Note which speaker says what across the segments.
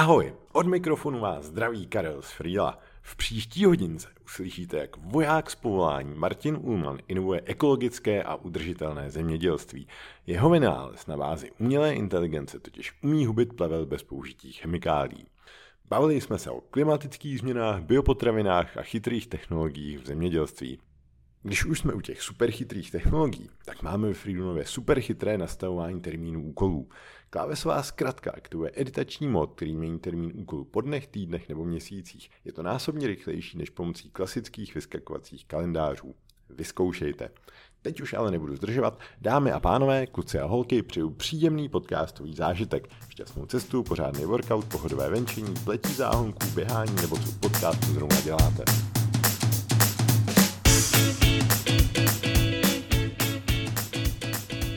Speaker 1: Ahoj, od mikrofonu vás zdraví Karel z Frýla. V příští hodince uslyšíte, jak voják z povolání Martin Ullman inovuje ekologické a udržitelné zemědělství. Jeho vynález na bázi umělé inteligence totiž umí hubit plevel bez použití chemikálí. Bavili jsme se o klimatických změnách, biopotravinách a chytrých technologiích v zemědělství. Když už jsme u těch superchytrých technologií, tak máme v Freedomově superchytré nastavování termínů úkolů. Klávesová zkratka aktivuje editační mod, který mění termín úkolu po dnech, týdnech nebo měsících. Je to násobně rychlejší než pomocí klasických vyskakovacích kalendářů. Vyzkoušejte. Teď už ale nebudu zdržovat. Dámy a pánové, kluci a holky, přeju příjemný podcastový zážitek. Šťastnou cestu, pořádný workout, pohodové venčení, pletí záhonků, běhání nebo co podcastu zrovna děláte.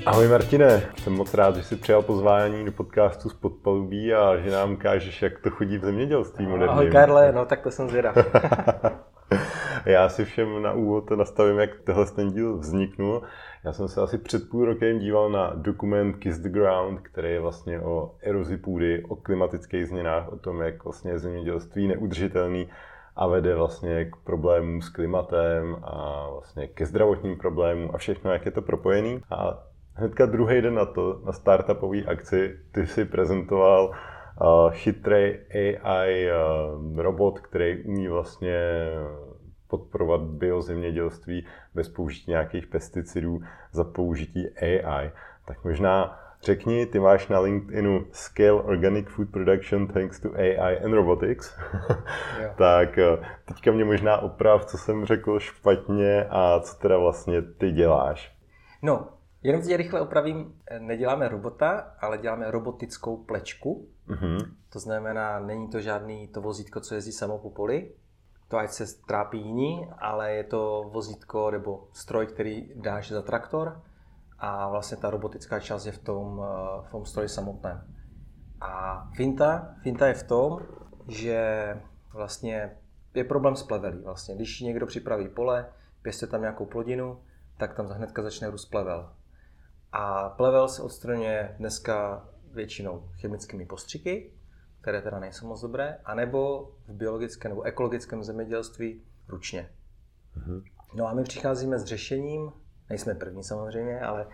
Speaker 1: Ahoj Martine, jsem moc rád, že jsi přijal pozvání do podcastu z Podpalubí a že nám ukážeš, jak to chodí v zemědělství moderním.
Speaker 2: Ahoj Karle, no tak to jsem zvědav.
Speaker 1: Já si všem na úvod nastavím, jak tohle ten díl vzniknul. Já jsem se asi před půl rokem díval na dokument Kiss the Ground, který je vlastně o erozi půdy, o klimatických změnách, o tom, jak vlastně zemědělství neudržitelný a vede vlastně k problémům s klimatem a vlastně ke zdravotním problémům a všechno, jak je to propojený. A hnedka druhý den na to, na startupové akci, ty si prezentoval uh, chytrý AI uh, robot, který umí vlastně podporovat biozemědělství bez použití nějakých pesticidů za použití AI. Tak možná řekni, ty máš na LinkedInu Scale Organic Food Production thanks to AI and Robotics. tak eh, teďka mě možná oprav, co jsem řekl špatně a co teda vlastně ty děláš.
Speaker 2: No, Jenom tě rychle opravím, neděláme robota, ale děláme robotickou plečku. Mm-hmm. To znamená, není to žádný to vozítko, co jezdí samo po poli, to ať se trápí jiní, ale je to vozítko nebo stroj, který dáš za traktor a vlastně ta robotická část je v tom, v tom stroji samotném. A finta, finta je v tom, že vlastně je problém s plevelí. Vlastně. Když někdo připraví pole, pěstuje tam nějakou plodinu, tak tam hnedka začne růst plevel. A plevel se odstraňuje dneska většinou chemickými postřiky, které teda nejsou moc dobré, anebo v biologickém nebo ekologickém zemědělství ručně. Mm-hmm. No a my přicházíme s řešením, nejsme první samozřejmě, ale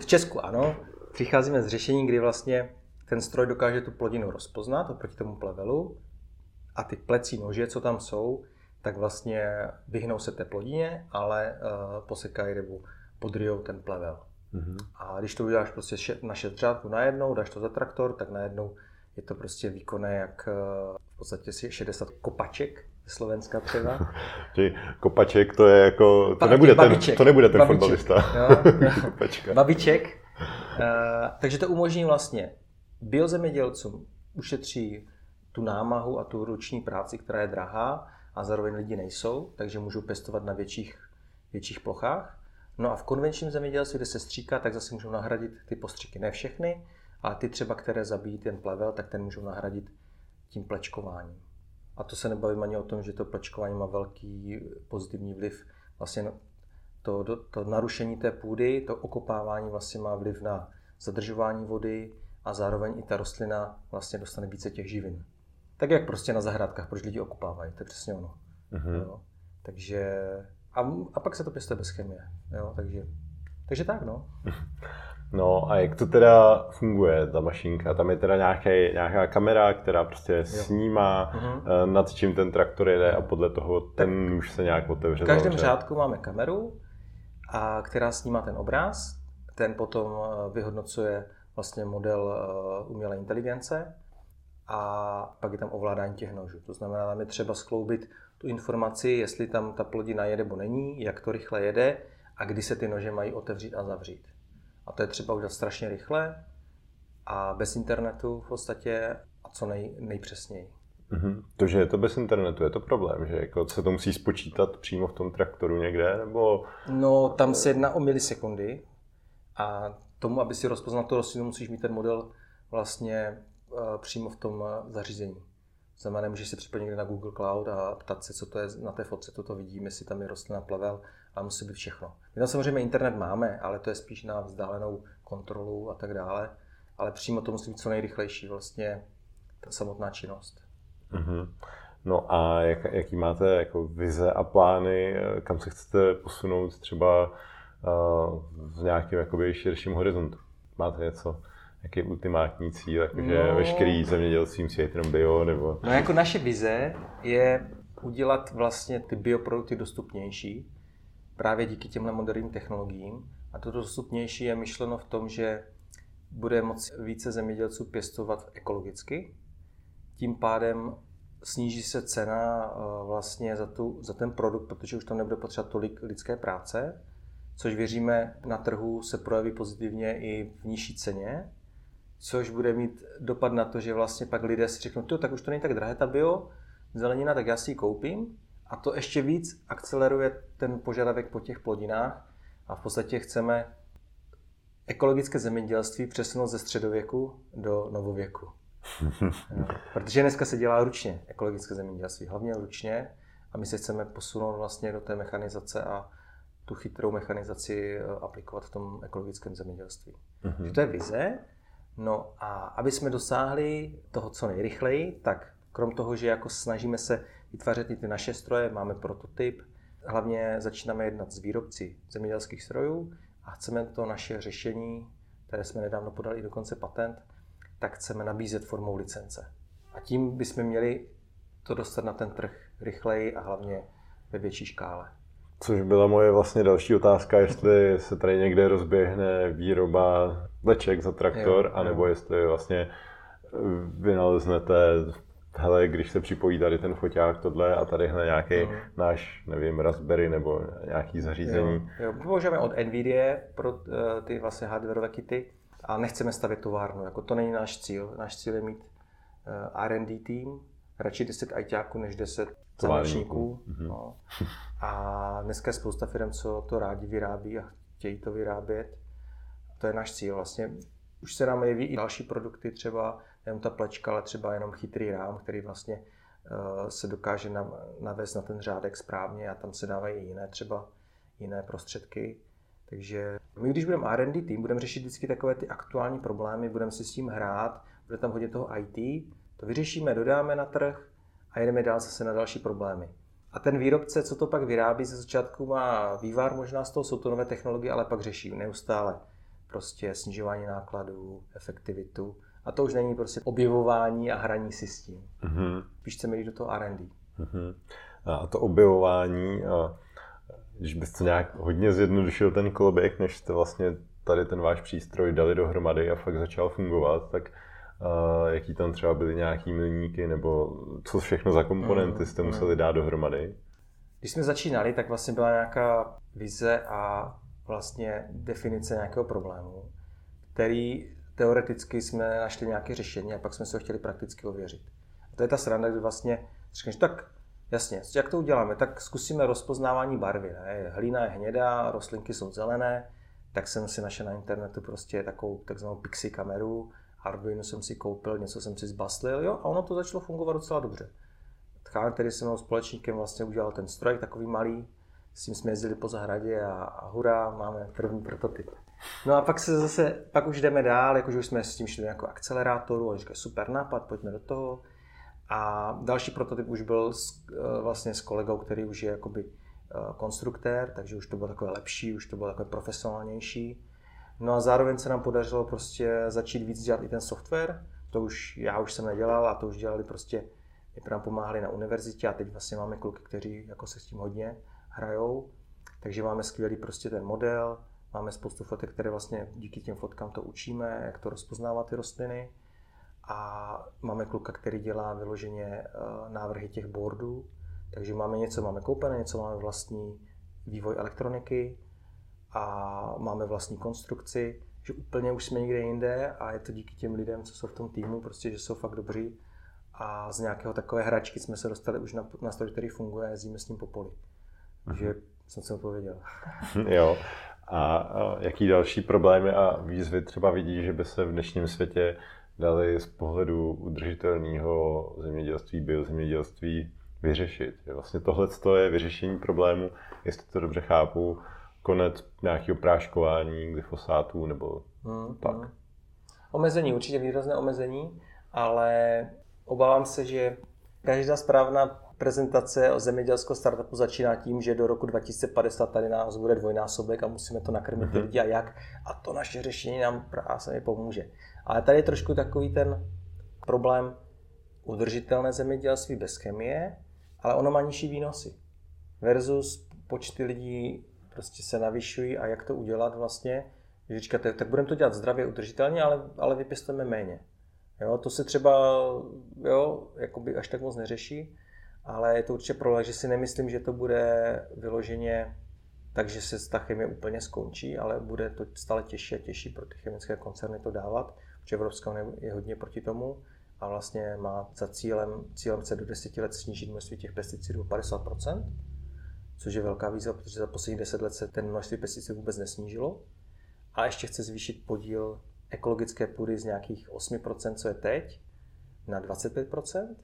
Speaker 2: v Česku ano, přicházíme s řešením, kdy vlastně ten stroj dokáže tu plodinu rozpoznat oproti tomu plevelu a ty plecí nože, co tam jsou, tak vlastně vyhnou se té plodině, ale uh, posekají nebo podryjou ten plevel. Mm-hmm. A když to uděláš prostě na šest řádků najednou, dáš to za traktor, tak najednou je to prostě výkonné jak eh, v podstatě si 60 kopaček Slovenska třeba.
Speaker 1: kopaček to je jako, to nebude ten, to nebude ten babiček, fotbalista.
Speaker 2: babiček. Uh, takže to umožní vlastně biozemědělcům ušetří tu námahu a tu ruční práci, která je drahá a zároveň lidi nejsou, takže můžou pěstovat na větších, větších plochách. No a v konvenčním zemědělství, kde se stříká, tak zase můžou nahradit ty postřiky. Ne všechny, ale ty třeba, které zabijí ten plevel, tak ten můžou nahradit tím plečkováním. A to se nebavím ani o tom, že to plečkování má velký pozitivní vliv. Vlastně to, to, to narušení té půdy, to okopávání vlastně má vliv na zadržování vody a zároveň i ta rostlina vlastně dostane více těch živin. Tak jak prostě na zahrádkách, proč lidi okopávají, to je přesně ono. Uh-huh. Takže a, a pak se to pěstuje bez chemie. Jo? Takže, takže tak, no.
Speaker 1: No a jak to teda funguje, ta mašinka? Tam je teda nějaký, nějaká kamera, která prostě jo. snímá, uh-huh. nad čím ten traktor jede a podle toho ten tak už se nějak otevře.
Speaker 2: V každém zavře. řádku máme kameru, a která snímá ten obraz. Ten potom eh, vyhodnocuje vlastně model eh, umělé inteligence a pak je tam ovládání těch nožů. To znamená, tam je třeba skloubit tu informaci, jestli tam ta plodina je nebo není, jak to rychle jede a kdy se ty nože mají otevřít a zavřít. A to je třeba udělat strašně rychle a bez internetu v podstatě a co nej, nejpřesněji.
Speaker 1: Mm-hmm. To, že je to bez internetu, je to problém, že jako se to musí spočítat přímo v tom traktoru někde, nebo...
Speaker 2: No, tam se jedná o milisekundy a tomu, aby si rozpoznal tu rostlinu, musíš mít ten model vlastně uh, přímo v tom uh, zařízení. Znamená, nemůžeš si připojit někde na Google Cloud a ptat se, co to je na té fotce, toto vidíme, jestli tam je rostlina plevel, a musí být všechno. My tam samozřejmě internet máme, ale to je spíš na vzdálenou kontrolu a tak dále, ale přímo to musí být co nejrychlejší. Vlastně ta samotná činnost.
Speaker 1: Mm-hmm. No a jak, jaký máte jako vize a plány, kam se chcete posunout třeba uh, v nějakém jakoby širším horizontu? Máte něco, jaký ultimátní cíl, jakože no, veškerý zemědělství musí jenom bio, nebo...
Speaker 2: No jako naše vize je udělat vlastně ty bioprodukty dostupnější, právě díky těmhle moderním technologiím. A to dostupnější je myšleno v tom, že bude moc více zemědělců pěstovat ekologicky. Tím pádem sníží se cena eh, vlastně za, tu, za ten produkt, protože už tam nebude potřeba tolik lidské práce, což věříme na trhu se projeví pozitivně i v nižší ceně, což bude mít dopad na to, že vlastně pak lidé si řeknou, tak už to není tak drahé ta bio, zelenina, tak já si ji koupím a to ještě víc akceleruje ten požadavek po těch plodinách a v podstatě chceme ekologické zemědělství přesunout ze středověku do novověku. Protože dneska se dělá ručně ekologické zemědělství, hlavně ručně a my se chceme posunout vlastně do té mechanizace a tu chytrou mechanizaci eh, aplikovat v tom ekologickém zemědělství. Mm-hmm. To je vize. No a aby jsme dosáhli toho co nejrychleji, tak krom toho, že jako snažíme se vytvářet i ty naše stroje, máme prototyp, hlavně začínáme jednat s výrobci zemědělských strojů a chceme to naše řešení, které jsme nedávno podali dokonce patent, tak chceme nabízet formou licence. A tím bychom měli to dostat na ten trh rychleji a hlavně ve větší škále.
Speaker 1: Což byla moje vlastně další otázka, jestli se tady někde rozběhne výroba vleček za traktor, jo, anebo jo. jestli vlastně vynaleznete hele, když se připojí tady ten foťák, tohle a tadyhle nějaký uh-huh. náš, nevím, Raspberry nebo nějaký zařízení.
Speaker 2: Jo, jo. používáme od NVIDIA pro uh, ty vlastně hardwareové kity a nechceme stavět továrnu, jako to není náš cíl. Náš cíl je mít uh, R&D tým, radši 10 ITáků než 10 zamečníků. Uh-huh. No. A dneska je spousta firm, co to rádi vyrábí a chtějí to vyrábět. To je náš cíl. Vlastně už se nám jeví i další produkty, třeba jenom ta plečka, ale třeba jenom chytrý rám, který vlastně uh, se dokáže navést na ten řádek správně a tam se dávají jiné třeba jiné prostředky. Takže my, když budeme R&D tým, budeme řešit vždycky takové ty aktuální problémy, budeme si s tím hrát, bude tam hodně toho IT, to vyřešíme, dodáme na trh a jedeme dál zase na další problémy. A ten výrobce, co to pak vyrábí ze začátku, má vývar možná z toho, jsou to nové technologie, ale pak řeší neustále prostě snižování nákladů, efektivitu. A to už není prostě objevování a hraní si s tím. Mm-hmm. Spíš chceme jít do toho R&D.
Speaker 1: Mm-hmm. A to objevování, a když byste nějak hodně zjednodušil ten koloběh, než jste vlastně tady ten váš přístroj dali dohromady a fakt začal fungovat, tak uh, jaký tam třeba byly nějaký milníky, nebo co všechno za komponenty mm, jste mm. museli dát dohromady?
Speaker 2: Když jsme začínali, tak vlastně byla nějaká vize a vlastně definice nějakého problému, který teoreticky jsme našli nějaké řešení a pak jsme se ho chtěli prakticky ověřit. A to je ta sranda, kdy vlastně řekneš, tak jasně, jak to uděláme, tak zkusíme rozpoznávání barvy. Ne? Hlína je hnědá, rostlinky jsou zelené, tak jsem si našel na internetu prostě takovou takzvanou pixie kameru, Arduino jsem si koupil, něco jsem si zbaslil, jo, a ono to začalo fungovat docela dobře. Tchán, který se mnou společníkem vlastně udělal ten stroj, takový malý, s tím jsme jezdili po zahradě a, a hurá, máme první prototyp. No a pak se zase, pak už jdeme dál, jakože už jsme s tím šli jako akcelerátoru, a říkají super nápad, pojďme do toho. A další prototyp už byl s, eh, vlastně s kolegou, který už je jakoby eh, konstruktér, takže už to bylo takové lepší, už to bylo takové profesionálnější. No a zároveň se nám podařilo prostě začít víc dělat i ten software, to už já už jsem nedělal a to už dělali prostě, my nám pomáhali na univerzitě a teď vlastně máme kluky, kteří jako se s tím hodně hrajou. Takže máme skvělý prostě ten model, máme spoustu fotek, které vlastně díky těm fotkám to učíme, jak to rozpoznávat ty rostliny. A máme kluka, který dělá vyloženě eh, návrhy těch boardů. Takže máme něco, máme koupené, něco máme vlastní vývoj elektroniky a máme vlastní konstrukci, že úplně už jsme někde jinde a je to díky těm lidem, co jsou v tom týmu, prostě, že jsou fakt dobří. A z nějakého takové hračky jsme se dostali už na, na stroj, který funguje a jezdíme s ním po poli. Takže jsem si odpověděl.
Speaker 1: jo. A, jaký další problémy a výzvy třeba vidí, že by se v dnešním světě dali z pohledu udržitelného zemědělství, biozemědělství vyřešit? Že vlastně tohle je vyřešení problému, jestli to dobře chápu, konec nějakého práškování, glyfosátů nebo hmm, tak. Hmm.
Speaker 2: Omezení, určitě výrazné omezení, ale obávám se, že každá správná prezentace o zemědělského startupu začíná tím, že do roku 2050 tady nás bude dvojnásobek a musíme to nakrmit mhm. lidi a jak. A to naše řešení nám právě pomůže. Ale tady je trošku takový ten problém udržitelné zemědělství bez chemie, ale ono má nižší výnosy. Versus počty lidí prostě se navyšují a jak to udělat vlastně. Že říkáte, tak budeme to dělat zdravě, udržitelně, ale, ale vypěstujeme méně. Jo, to se třeba jo, jakoby až tak moc neřeší, ale je to určitě problém, že si nemyslím, že to bude vyloženě tak, že se ta chemie úplně skončí, ale bude to stále těžší a těžší pro ty chemické koncerny to dávat, protože Evropská unie je hodně proti tomu a vlastně má za cílem, cílem se do 10 let snížit množství těch pesticidů o 50%, což je velká výzva, protože za poslední 10 let se ten množství pesticidů vůbec nesnížilo. A ještě chce zvýšit podíl ekologické půdy z nějakých 8%, co je teď, na 25%.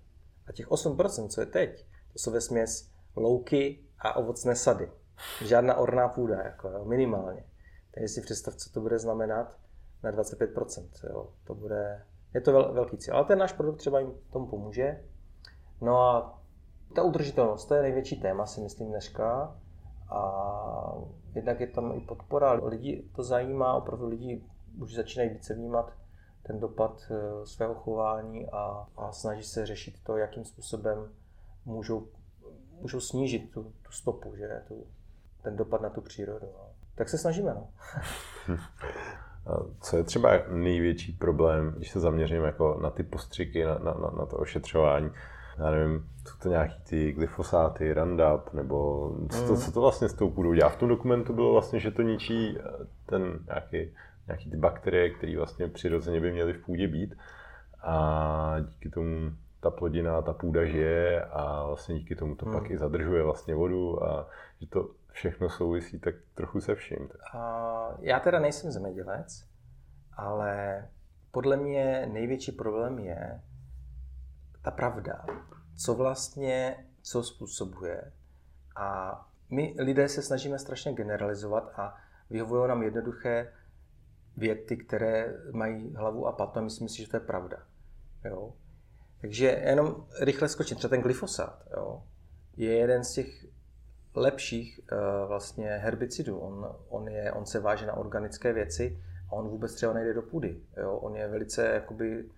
Speaker 2: A těch 8%, co je teď, to jsou ve směs louky a ovocné sady. Žádná orná půda, jako jo, minimálně. Takže si představ, co to bude znamenat na 25%. Jo. To bude, je to vel, velký cíl. Ale ten náš produkt třeba jim tomu pomůže. No a ta udržitelnost, to je největší téma, si myslím dneska. A jednak je tam i podpora. Lidi to zajímá, opravdu lidi už začínají více vnímat ten dopad eh, svého chování a, a snaží se řešit to, jakým způsobem můžou, můžou snížit tu, tu stopu, že tu, ten dopad na tu přírodu. No. Tak se snažíme. No.
Speaker 1: Co je třeba největší problém, když se zaměřím jako na ty postřiky, na, na, na to ošetřování? Já nevím, jsou to nějaký ty glyfosáty, Roundup, nebo co to, mm. co to vlastně s tou půdou dělá? V tom dokumentu bylo vlastně, že to ničí eh, ten nějaký nějaký ty bakterie, které vlastně přirozeně by měly v půdě být. A díky tomu ta plodina, ta půda žije a vlastně díky tomu to hmm. pak i zadržuje vlastně vodu a že to všechno souvisí tak trochu se vším.
Speaker 2: A já teda nejsem zemědělec, ale podle mě největší problém je ta pravda, co vlastně, co způsobuje. A my lidé se snažíme strašně generalizovat a vyhovují nám jednoduché věty, které mají hlavu a patu a myslím si, že to je pravda. Jo? Takže jenom rychle skočím. Třeba ten glyfosát jo? je jeden z těch lepších uh, vlastně herbicidů. On, on, je, on se váže na organické věci a on vůbec třeba nejde do půdy. Jo? On je velice jakoby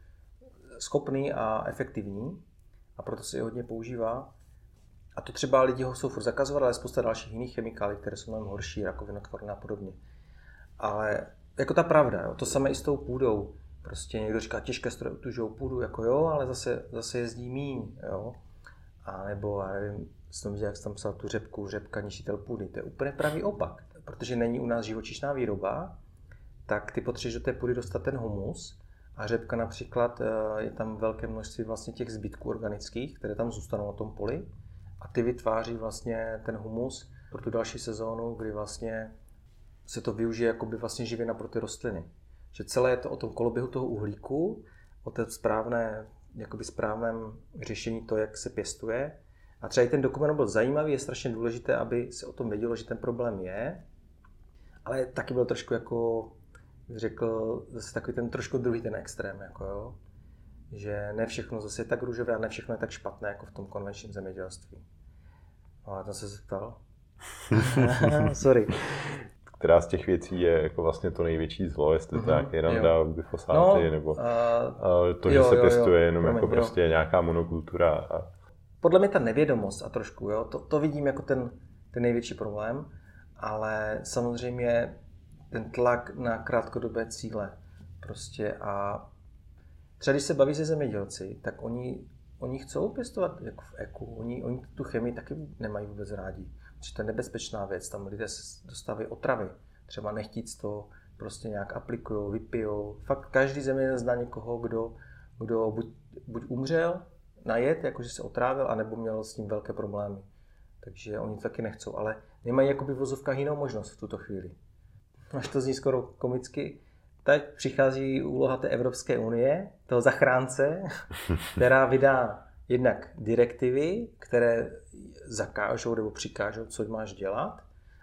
Speaker 2: schopný a efektivní a proto se je hodně používá. A to třeba lidi ho jsou furt zakazovat, ale spousta dalších jiných chemikálií, které jsou mnohem horší, rakovinotvorné a podobně. Ale jako ta pravda, jo. to samé i s tou půdou. Prostě někdo říká, těžké stroje utužou půdu, jako jo, ale zase, zase jezdí míň, jo. A nebo, já nevím, jsem viděl, jak jsem tam psal tu řepku, řepka ničitel půdy. To je úplně pravý opak, protože není u nás živočišná výroba, tak ty potřebuješ do té půdy dostat ten humus a řepka například, eh, je tam velké množství vlastně těch zbytků organických, které tam zůstanou na tom poli a ty vytváří vlastně ten humus pro tu další sezónu, kdy vlastně se to využije jako by vlastně živina pro ty rostliny. Že celé je to o tom koloběhu toho uhlíku, o té správné, jakoby správném řešení to, jak se pěstuje. A třeba i ten dokument byl zajímavý, je strašně důležité, aby se o tom vědělo, že ten problém je, ale taky byl trošku jako, řekl, zase takový ten trošku druhý ten extrém, jako jo. Že ne všechno zase je tak růžové a ne všechno je tak špatné, jako v tom konvenčním zemědělství. No, ale to se zeptal. Sorry
Speaker 1: která z těch věcí je jako vlastně to největší zlo, jestli to nějaký randa, glyfosáty, no, nebo uh, to, že jo, se pěstuje jo, jenom Promiň, jako prostě jo. nějaká monokultura. A...
Speaker 2: Podle mě ta nevědomost a trošku, jo, to, to vidím jako ten, ten největší problém, ale samozřejmě ten tlak na krátkodobé cíle prostě a třeba když se baví se zemědělci, tak oni, oni chcou pěstovat jako v eku, oni, oni tu chemii taky nemají vůbec rádi že to je nebezpečná věc, tam lidé se dostávají otravy, třeba nechtít to prostě nějak aplikují, vypijou. Fakt každý země zná někoho, kdo, kdo buď, buď umřel na jed, jakože se otrávil, anebo měl s tím velké problémy. Takže oni to taky nechcou, ale nemají jakoby v vozovkách jinou možnost v tuto chvíli. Až to zní skoro komicky. Teď přichází úloha té Evropské unie, toho zachránce, která vydá jednak direktivy, které zakážou nebo přikážou, co máš dělat.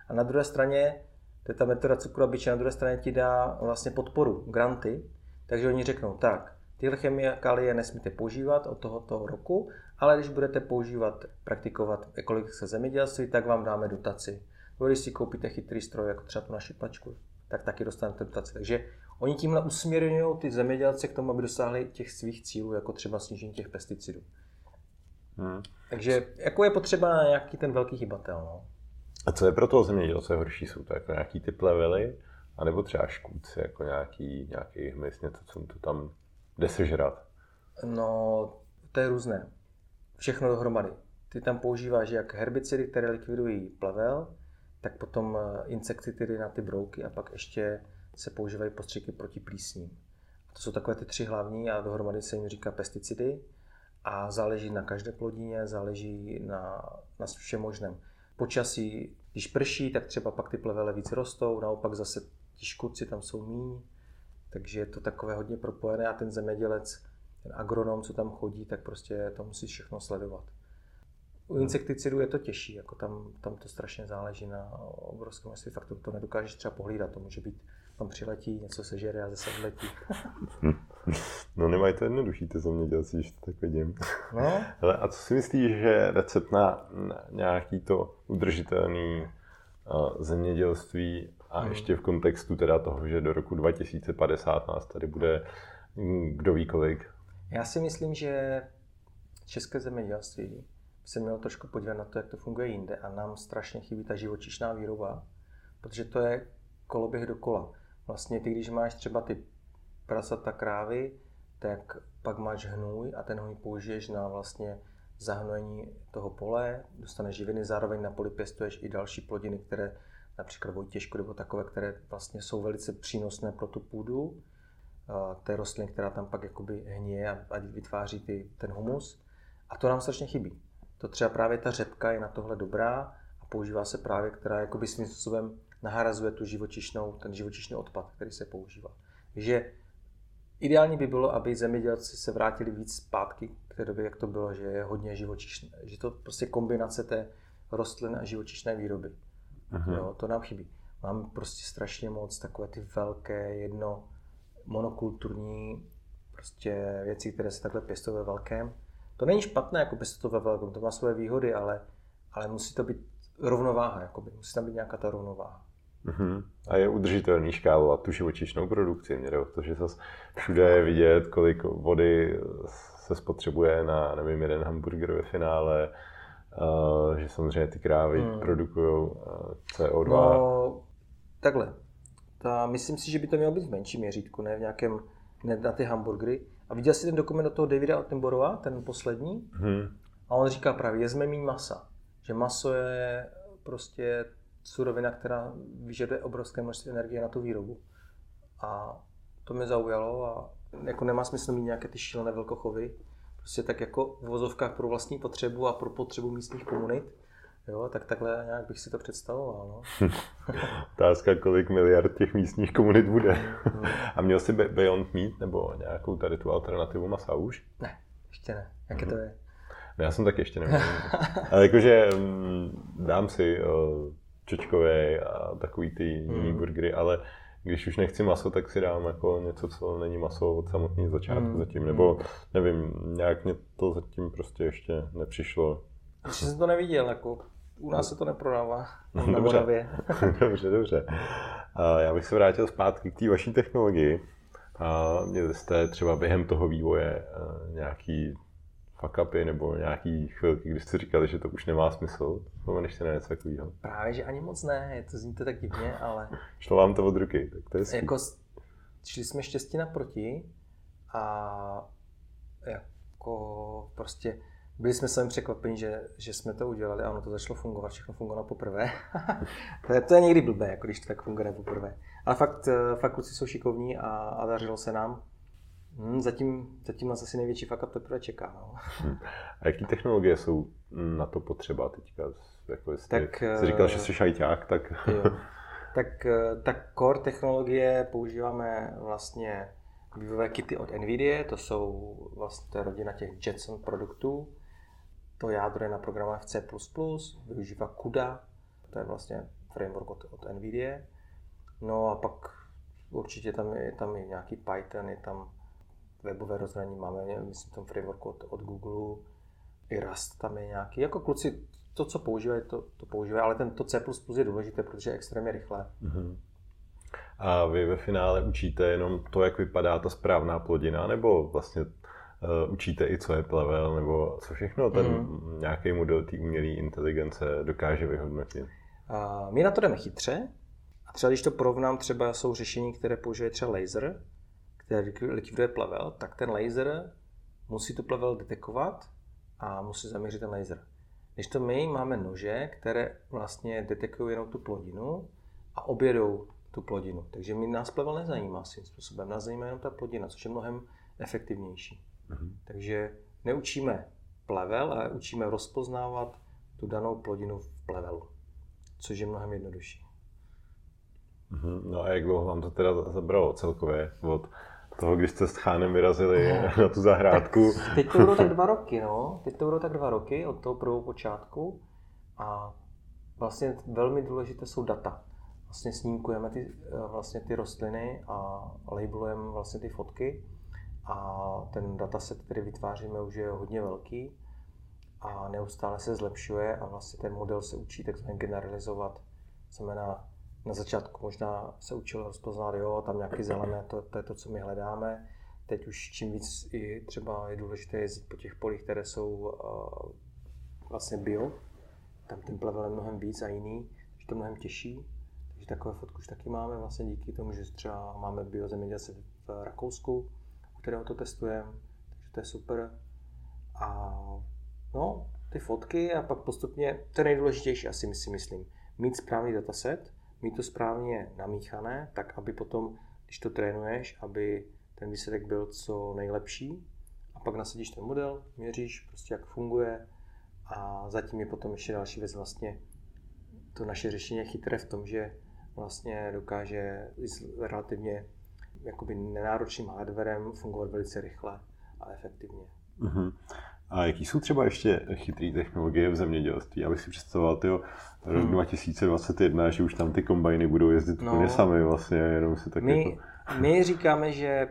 Speaker 2: A na druhé straně, to je ta metoda cukru a byče, na druhé straně ti dá vlastně podporu, granty, takže oni řeknou, tak, Tyhle chemikálie nesmíte používat od tohoto roku, ale když budete používat, praktikovat ekologické zemědělství, tak vám dáme dotaci. Když si koupíte chytrý stroj, jako třeba tu naši plačku, tak taky dostanete dotaci. Takže oni tímhle usměrňují ty zemědělce k tomu, aby dosáhli těch svých cílů, jako třeba snížení těch pesticidů. Hmm. Takže jako je potřeba nějaký ten velký hybatel. No.
Speaker 1: A co je pro toho zemědělce horší? Jsou to jako nějaký ty plevely, anebo třeba škůdci, jako nějaký, nějaký hmyz, něco, co to tam jde sežrat?
Speaker 2: No, to je různé. Všechno dohromady. Ty tam používáš jak herbicidy, které likvidují plevel, tak potom eh, insekticidy na ty brouky a pak ještě se používají postřiky proti plísním. To jsou takové ty tři hlavní a dohromady se jim říká pesticidy a záleží na každé plodině, záleží na, na všem možném. Počasí, když prší, tak třeba pak ty plevele víc rostou, naopak zase ti škůdci tam jsou míň, takže je to takové hodně propojené a ten zemědělec, ten agronom, co tam chodí, tak prostě to musí všechno sledovat. U insekticidů je to těžší, jako tam, tam to strašně záleží na obrovském množství faktorů. To nedokážeš třeba pohlídat, to může být, tam přiletí, něco sežere a zase odletí.
Speaker 1: No nemají to jednodušší ty zemědělci, když to tak vidím. No. Hele, a co si myslíš, že recept na, nějaký to udržitelný uh, zemědělství a hmm. ještě v kontextu teda toho, že do roku 2050 nás tady bude hm, kdo ví kolik?
Speaker 2: Já si myslím, že české zemědělství se mělo trošku podívat na to, jak to funguje jinde a nám strašně chybí ta živočišná výroba, protože to je koloběh dokola. Vlastně ty, když máš třeba ty prasata krávy, tak pak máš hnůj a ten hnůj použiješ na vlastně zahnojení toho pole, dostaneš živiny, zároveň na poli pěstuješ i další plodiny, které například vojtěžku nebo takové, které vlastně jsou velice přínosné pro tu půdu, té rostliny, která tam pak jakoby hníje a vytváří ty, ten humus. A to nám strašně chybí. To třeba právě ta řepka je na tohle dobrá a používá se právě, která jakoby svým způsobem nahrazuje tu živočišnou, ten živočišný odpad, který se používá. Takže ideální by bylo, aby zemědělci se vrátili víc zpátky k té době, jak to bylo, že je hodně živočišné. Že to prostě kombinace té rostlin a živočišné výroby. Jo, to nám chybí. Mám prostě strašně moc takové ty velké, jedno monokulturní prostě věci, které se takhle pěstují ve velkém. To není špatné, jako pěstovat to ve velkém, to má své výhody, ale, ale musí to být rovnováha, jakoby. musí tam být nějaká ta rovnováha.
Speaker 1: Uh-huh. A je udržitelný škálovat tu živočišnou produkci. Mě jde o to, že zase všude je vidět, kolik vody se spotřebuje na, nevím, jeden hamburger ve finále, uh, že samozřejmě ty krávy hmm. produkují uh, CO2. No,
Speaker 2: takhle. Ta, myslím si, že by to mělo být v menším měřítku, ne v nějakém, ne na ty hamburgery. A viděl jsi ten dokument od toho Davida Attenborova, ten poslední? Hmm. A on říká právě, jezme méně masa. Že maso je prostě surovina, která vyžaduje obrovské množství energie na tu výrobu. A to mě zaujalo a jako nemá smysl mít nějaké ty šílené velkochovy, prostě tak jako v vozovkách pro vlastní potřebu a pro potřebu místních komunit. Jo, tak takhle nějak bych si to představoval. No.
Speaker 1: Otázka, kolik miliard těch místních komunit bude. Hmm. A měl jsi Beyond Meat nebo nějakou tady tu alternativu masa už?
Speaker 2: Ne, ještě ne. Jaké to je?
Speaker 1: No, já jsem tak ještě neměl. Ale jakože mm, dám si čočkové a takový ty jiný hmm. burgery, ale když už nechci maso, tak si dám jako něco, co není maso od samotného začátku mm. zatím, nebo hmm. nevím, nějak mě to zatím prostě ještě nepřišlo.
Speaker 2: Ještě jsem to neviděl, jako u nás se to neprodává na
Speaker 1: dobře. dobře, dobře. A já bych se vrátil zpátky k té vaší technologii. A měli jste třeba během toho vývoje eh, nějaký fuck upy nebo nějaký chvilky, kdy jste říkali, že to už nemá smysl? Vzpomeneš si na něco takového?
Speaker 2: Právě, že ani moc ne, to zní to tak divně, ale...
Speaker 1: Šlo vám to od ruky, tak to je
Speaker 2: Jako, šli jsme štěstí naproti a jako prostě byli jsme sami překvapeni, že, že jsme to udělali a ono to začalo fungovat, všechno fungovalo poprvé. to, je, to je někdy blbé, jako když to tak funguje poprvé. Ale fakt, eh, fakt kluci jsou šikovní a, a dařilo se nám. Hmm, zatím, zatím nás asi největší fuck up teprve čeká. No.
Speaker 1: Hmm. A jaký technologie jsou na to potřeba teďka? Jako jestli tak, jsi říkal, že jsi šajťák, tak...
Speaker 2: Jo. Tak, eh, tak core technologie používáme vlastně vývojové kity od NVIDIA, to jsou vlastně to rodina těch Jetson produktů. To jádro je naprogramované v C++, využívá CUDA, to je vlastně framework od, od NVIDIA. No a pak určitě tam je, tam je nějaký Python, je tam webové rozhraní máme, myslím, tom frameworku od, od Google, i Rust tam je nějaký. Jako kluci, to, co používají, to, to používají, ale ten to C++ je důležité, protože je extrémně rychlé. Mm-hmm.
Speaker 1: A vy ve finále učíte jenom to, jak vypadá ta správná plodina, nebo vlastně uh, učíte i, co je plevel, nebo co všechno ten mm. nějaký model té umělé inteligence dokáže vyhodnotit?
Speaker 2: Uh, my na to jdeme chytře. A třeba když to porovnám, třeba jsou řešení, které používají třeba laser, které likviduje plevel, tak ten laser musí tu plevel detekovat a musí zaměřit ten laser. Když to my máme nože, které vlastně detekují jenom tu plodinu a objedou tu plodinu. Takže mi nás plevel nezajímá svým způsobem, nás zajímá jenom ta plodina, což je mnohem efektivnější. Mm-hmm. Takže neučíme plevel, ale učíme rozpoznávat tu danou plodinu v plevelu, což je mnohem jednodušší.
Speaker 1: Mm-hmm. No a jak dlouho vám to teda zabralo celkově od toho, když jste s Chánem vyrazili no. na tu zahrádku?
Speaker 2: Tak teď to budou tak dva roky, no. Teď to budou tak dva roky od toho prvního počátku a vlastně velmi důležité jsou data vlastně snímkujeme ty, eh, vlastně ty rostliny a labelujeme vlastně ty fotky a ten dataset, který vytváříme, už je hodně velký a neustále se zlepšuje a vlastně ten model se učí takzvaně generalizovat. Znamená, na začátku možná se učil rozpoznat, jo, tam nějaký zelené, to, to je to, co my hledáme. Teď už čím víc i třeba je důležité jezdit po těch polích, které jsou uh, vlastně bio, tam ten plevel je mnohem víc a jiný, je to mnohem těžší takové fotku už taky máme vlastně díky tomu, že třeba máme biozemědělce v Rakousku, u kterého to testujeme, takže to je super. A no, ty fotky a pak postupně, to je nejdůležitější asi my si myslím, mít správný dataset, mít to správně namíchané, tak aby potom, když to trénuješ, aby ten výsledek byl co nejlepší a pak nasadíš ten model, měříš prostě jak funguje a zatím je potom ještě další věc vlastně to naše řešení je chytré v tom, že vlastně dokáže s relativně jakoby nenáročným hardwarem fungovat velice rychle a efektivně. Uh-huh.
Speaker 1: A jaký jsou třeba ještě chytré technologie v zemědělství? Abych si představoval, tyjo, rok hmm. 2021, že už tam ty kombajny budou jezdit no, úplně sami vlastně, jenom si tak
Speaker 2: my, jako... my říkáme, že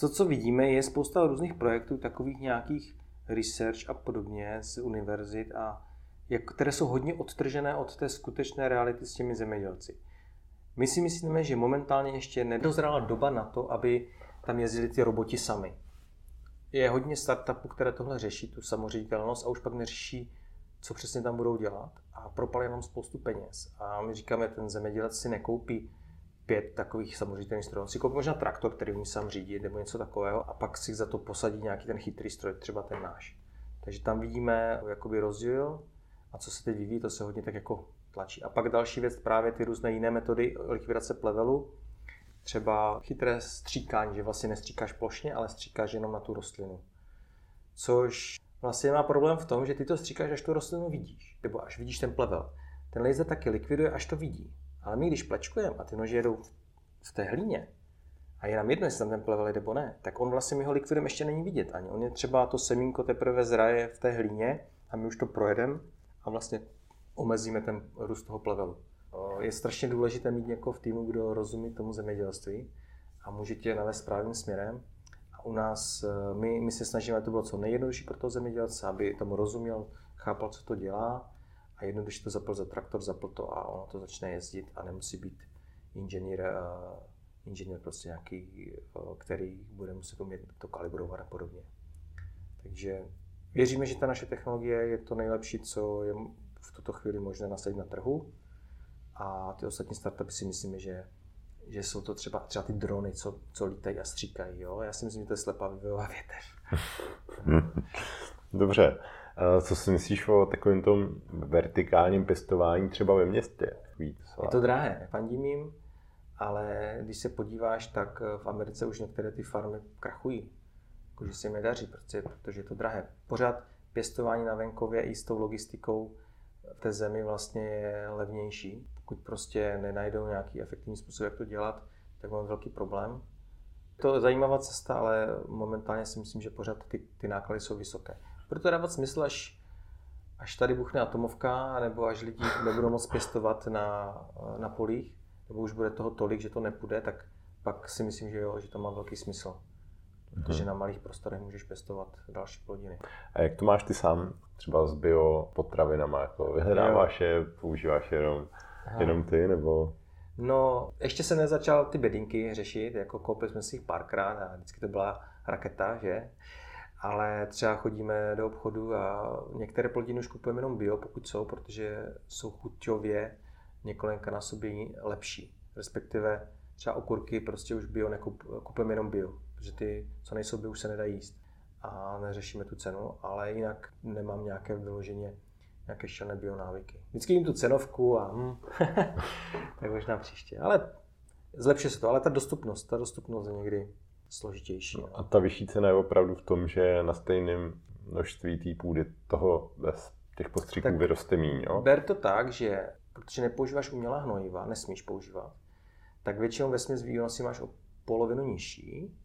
Speaker 2: to, co vidíme, je spousta různých projektů, takových nějakých research a podobně z univerzit, a jak, které jsou hodně odtržené od té skutečné reality s těmi zemědělci. My si myslíme, že momentálně ještě nedozrála doba na to, aby tam jezdili ty roboti sami. Je hodně startupů, které tohle řeší, tu samoředitelnost a už pak neřeší, co přesně tam budou dělat a propali nám spoustu peněz. A my říkáme, ten zemědělec si nekoupí pět takových samoředitelných strojů. Si koupí možná traktor, který umí sám řídit nebo něco takového a pak si za to posadí nějaký ten chytrý stroj, třeba ten náš. Takže tam vidíme jakoby rozdíl a co se teď vyvíjí, to se hodně tak jako tlačí. A pak další věc, právě ty různé jiné metody likvidace plevelu, třeba chytré stříkání, že vlastně nestříkáš plošně, ale stříkáš jenom na tu rostlinu. Což vlastně má problém v tom, že ty to stříkáš, až tu rostlinu vidíš, nebo až vidíš ten plevel. Ten laser taky likviduje, až to vidí. Ale my, když plečkujeme a ty nože jedou v té hlíně, a je nám jedno, jestli tam ten plevel nebo ne, tak on vlastně my ho likvidujeme ještě není vidět ani. On je třeba to semínko teprve zraje v té hlíně a my už to projedeme a vlastně omezíme ten růst toho plevelu. Je strašně důležité mít někoho v týmu, kdo rozumí tomu zemědělství a může tě navést správným směrem. A u nás, e, my, my se snažíme, aby to bylo co nejjednodušší pro toho zemědělce, aby tomu rozuměl, chápal, co to dělá a jednoduše to zapl za traktor, zapl to a ono to začne jezdit a nemusí být inženýr, e, inženýr prostě nějaký, e, který bude muset umět to kalibrovat a podobně. Takže věříme, že ta naše technologie je to nejlepší, co je v tuto chvíli možné nasadit na trhu. A ty ostatní startupy si myslíme, že, že jsou to třeba, třeba ty drony, co, co lítají a stříkají. Jo? Já si myslím, že to je slepá vývojová větev.
Speaker 1: Dobře. Co si myslíš o takovém tom vertikálním pěstování třeba ve městě? Víc,
Speaker 2: je to drahé, nefandím jim, ale když se podíváš, tak v Americe už některé ty farmy krachují. Jakože se jim nedaří, protože, protože je to drahé. Pořád pěstování na venkově i s tou logistikou v té zemi vlastně je levnější. Pokud prostě nenajdou nějaký efektivní způsob, jak to dělat, tak máme velký problém. To je zajímavá cesta, ale momentálně si myslím, že pořád ty, ty náklady jsou vysoké. Proto dávat smysl, až, až tady buchne atomovka, nebo až lidi nebudou moc pěstovat na, na polích, nebo už bude toho tolik, že to nepůjde, tak pak si myslím, že jo, že to má velký smysl. protože na malých prostorech můžeš pěstovat další plodiny.
Speaker 1: A jak to máš ty sám, třeba s biopotravinama? Jako vyhledáváš je, používáš jenom, jenom ty, nebo...
Speaker 2: No, ještě jsem nezačal ty bedinky řešit, jako koupili jsme si jich párkrát a vždycky to byla raketa, že? Ale třeba chodíme do obchodu a některé plodiny už kupujeme jenom bio, pokud jsou, protože jsou chuťově několika na sobě lepší. Respektive třeba okurky prostě už bio nekupujeme jenom bio, protože ty, co nejsou bio, už se nedají jíst. A neřešíme tu cenu, ale jinak nemám nějaké vyloženě nějaké šelné bio návyky. Vždycky jim tu cenovku a hm, tak možná příště. Ale zlepší se to, ale ta dostupnost, ta dostupnost je někdy složitější. No.
Speaker 1: A ta vyšší cena je opravdu v tom, že na stejném množství té půdy toho bez těch postříků vyroste míň, jo?
Speaker 2: Ber to tak, že protože nepoužíváš umělá hnojiva, nesmíš používat, tak většinou ve směs výnosy máš o polovinu nižší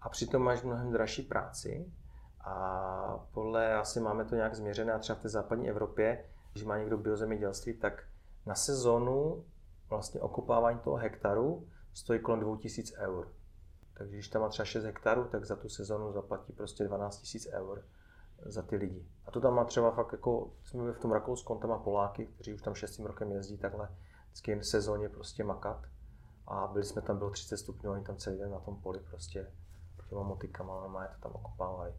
Speaker 2: a přitom máš mnohem dražší práci a podle, asi máme to nějak změřené, a třeba v té západní Evropě, když má někdo biozemědělství, tak na sezonu vlastně okopávání toho hektaru stojí kolem 2000 eur. Takže když tam má třeba 6 hektarů, tak za tu sezonu zaplatí prostě 12 000 eur za ty lidi. A to tam má třeba fakt jako, jsme v tom Rakousku, on tam má Poláky, kteří už tam šestým rokem jezdí takhle vždycky jen sezóně prostě makat. A byli jsme tam, bylo 30 stupňů, oni tam celý den na tom poli prostě těma motikama, má to tam okopávali.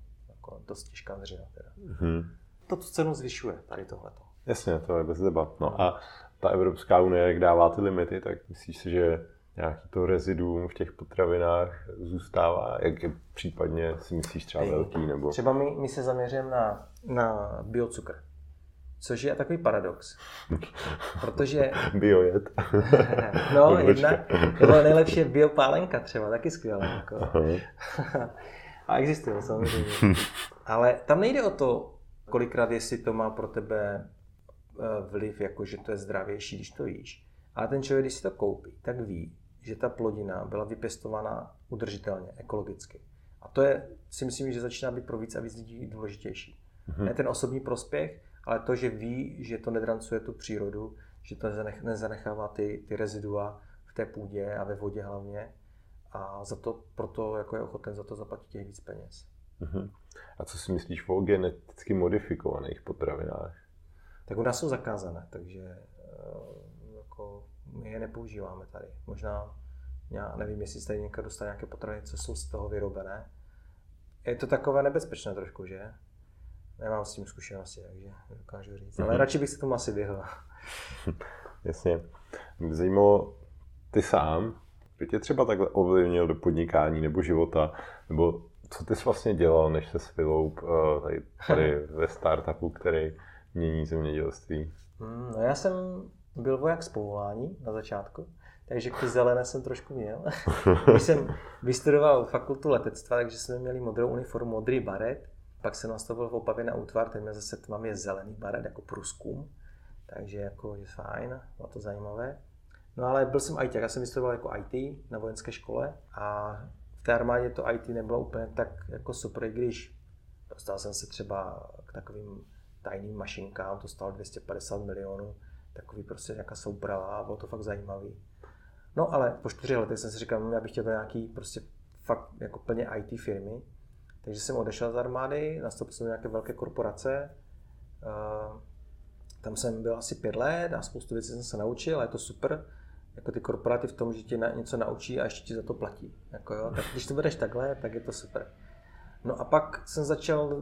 Speaker 2: Jako dost těžká dřina teda. Mm-hmm. To tu cenu zvyšuje, tady tohleto.
Speaker 1: Jasně, to je bez debat. No a ta Evropská unie, jak dává ty limity, tak myslíš si, že nějaký to reziduum v těch potravinách zůstává? Jak je případně si myslíš třeba velký? Nebo...
Speaker 2: Třeba my, my se zaměřujeme na, na biocukr. Což je takový paradox. Protože...
Speaker 1: Biojet.
Speaker 2: no, jedna, nebo nejlepší je biopálenka třeba, taky skvělé. Jako. A existuje samozřejmě. Ale tam nejde o to, kolikrát jestli to má pro tebe eh, vliv, jako že to je zdravější, když to jíš. Ale ten člověk, když si to koupí, tak ví, že ta plodina byla vypěstovaná udržitelně, ekologicky. A to je, si myslím, že začíná být pro víc a víc lidí důležitější. Mm-hmm. Ne ten osobní prospěch, ale to, že ví, že to nedrancuje tu přírodu, že to nezanechává ty, ty rezidua v té půdě a ve vodě hlavně. A za to, proto jako je ochoten za to zaplatit těch víc peněz.
Speaker 1: Mm-hmm. A co si myslíš o geneticky modifikovaných potravinách?
Speaker 2: Tak u nás jsou zakázané, takže eh, jako my je nepoužíváme tady. Možná, já nevím, jestli tady někdo dostane nějaké potraviny, co jsou z toho vyrobené. Je to takové nebezpečné trošku, že? Nemám s tím zkušenosti, takže dokážu říct. Mm-hmm. Ale radši bych se tomu asi vyhl.
Speaker 1: Jasně. Mě zajímalo, ty sám, kdo tě třeba takhle ovlivnil do podnikání nebo života, nebo co ty jsi vlastně dělal, než se vyloup uh, tady, tady ve startupu, který mění zemědělství?
Speaker 2: Mm, no já jsem byl voják z povolání na začátku, takže ty zelené jsem trošku měl. Když jsem vystudoval fakultu letectva, takže jsme měli modrou uniformu, modrý baret, pak jsem nastavil v Opavě na útvar, teď zase tmavě zelený baret jako průzkum, takže jako je fajn, bylo to zajímavé. No ale byl jsem IT, já jsem vystudoval jako IT na vojenské škole a v té armádě to IT nebylo úplně tak jako super, i když dostal jsem se třeba k takovým tajným mašinkám, to stalo 250 milionů, takový prostě nějaká souprava a bylo to fakt zajímavý. No ale po čtyři letech jsem si říkal, no, já bych chtěl do nějaký prostě fakt jako plně IT firmy. Takže jsem odešel z armády, nastoupil jsem do nějaké velké korporace. Tam jsem byl asi pět let a spoustu věcí jsem se naučil a je to super. Jako ty korporáty v tom, že tě něco naučí a ještě ti za to platí. Jako jo, tak když to budeš takhle, tak je to super. No a pak jsem začal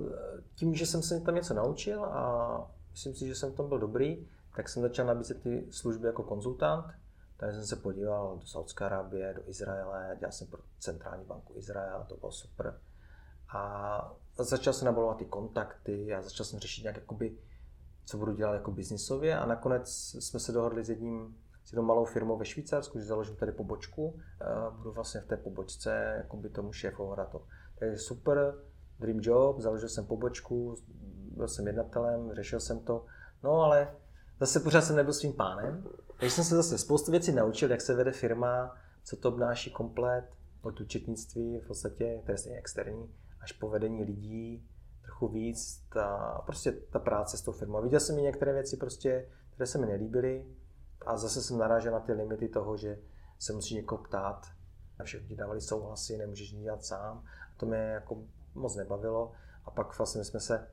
Speaker 2: tím, že jsem se tam něco naučil a myslím si, že jsem v tom byl dobrý, tak jsem začal nabízet ty služby jako konzultant. Takže jsem se podíval do Saudské Arábie, do Izraele, dělal jsem pro centrální banku Izrael, to bylo super. A začal jsem nabalovat ty kontakty a začal jsem řešit nějak jakoby, co budu dělat jako biznisově a nakonec jsme se dohodli s jedním s jednou malou firmou ve Švýcarsku, že založím tady pobočku. Budu vlastně v té pobočce jakoby tomu šéfovat to. Takže super, dream job, založil jsem pobočku, byl jsem jednatelem, řešil jsem to. No ale zase pořád jsem nebyl svým pánem, takže jsem se zase spoustu věcí naučil, jak se vede firma, co to obnáší komplet, od účetnictví v podstatě, které je externí, až po vedení lidí, trochu víc, ta, prostě ta práce s tou firmou. Viděl jsem i některé věci, prostě, které se mi nelíbily a zase jsem narážel na ty limity toho, že se musí někoho ptát, A všichni dávali souhlasy, nemůžeš nic dělat sám. A to mě jako moc nebavilo. A pak vlastně jsme se,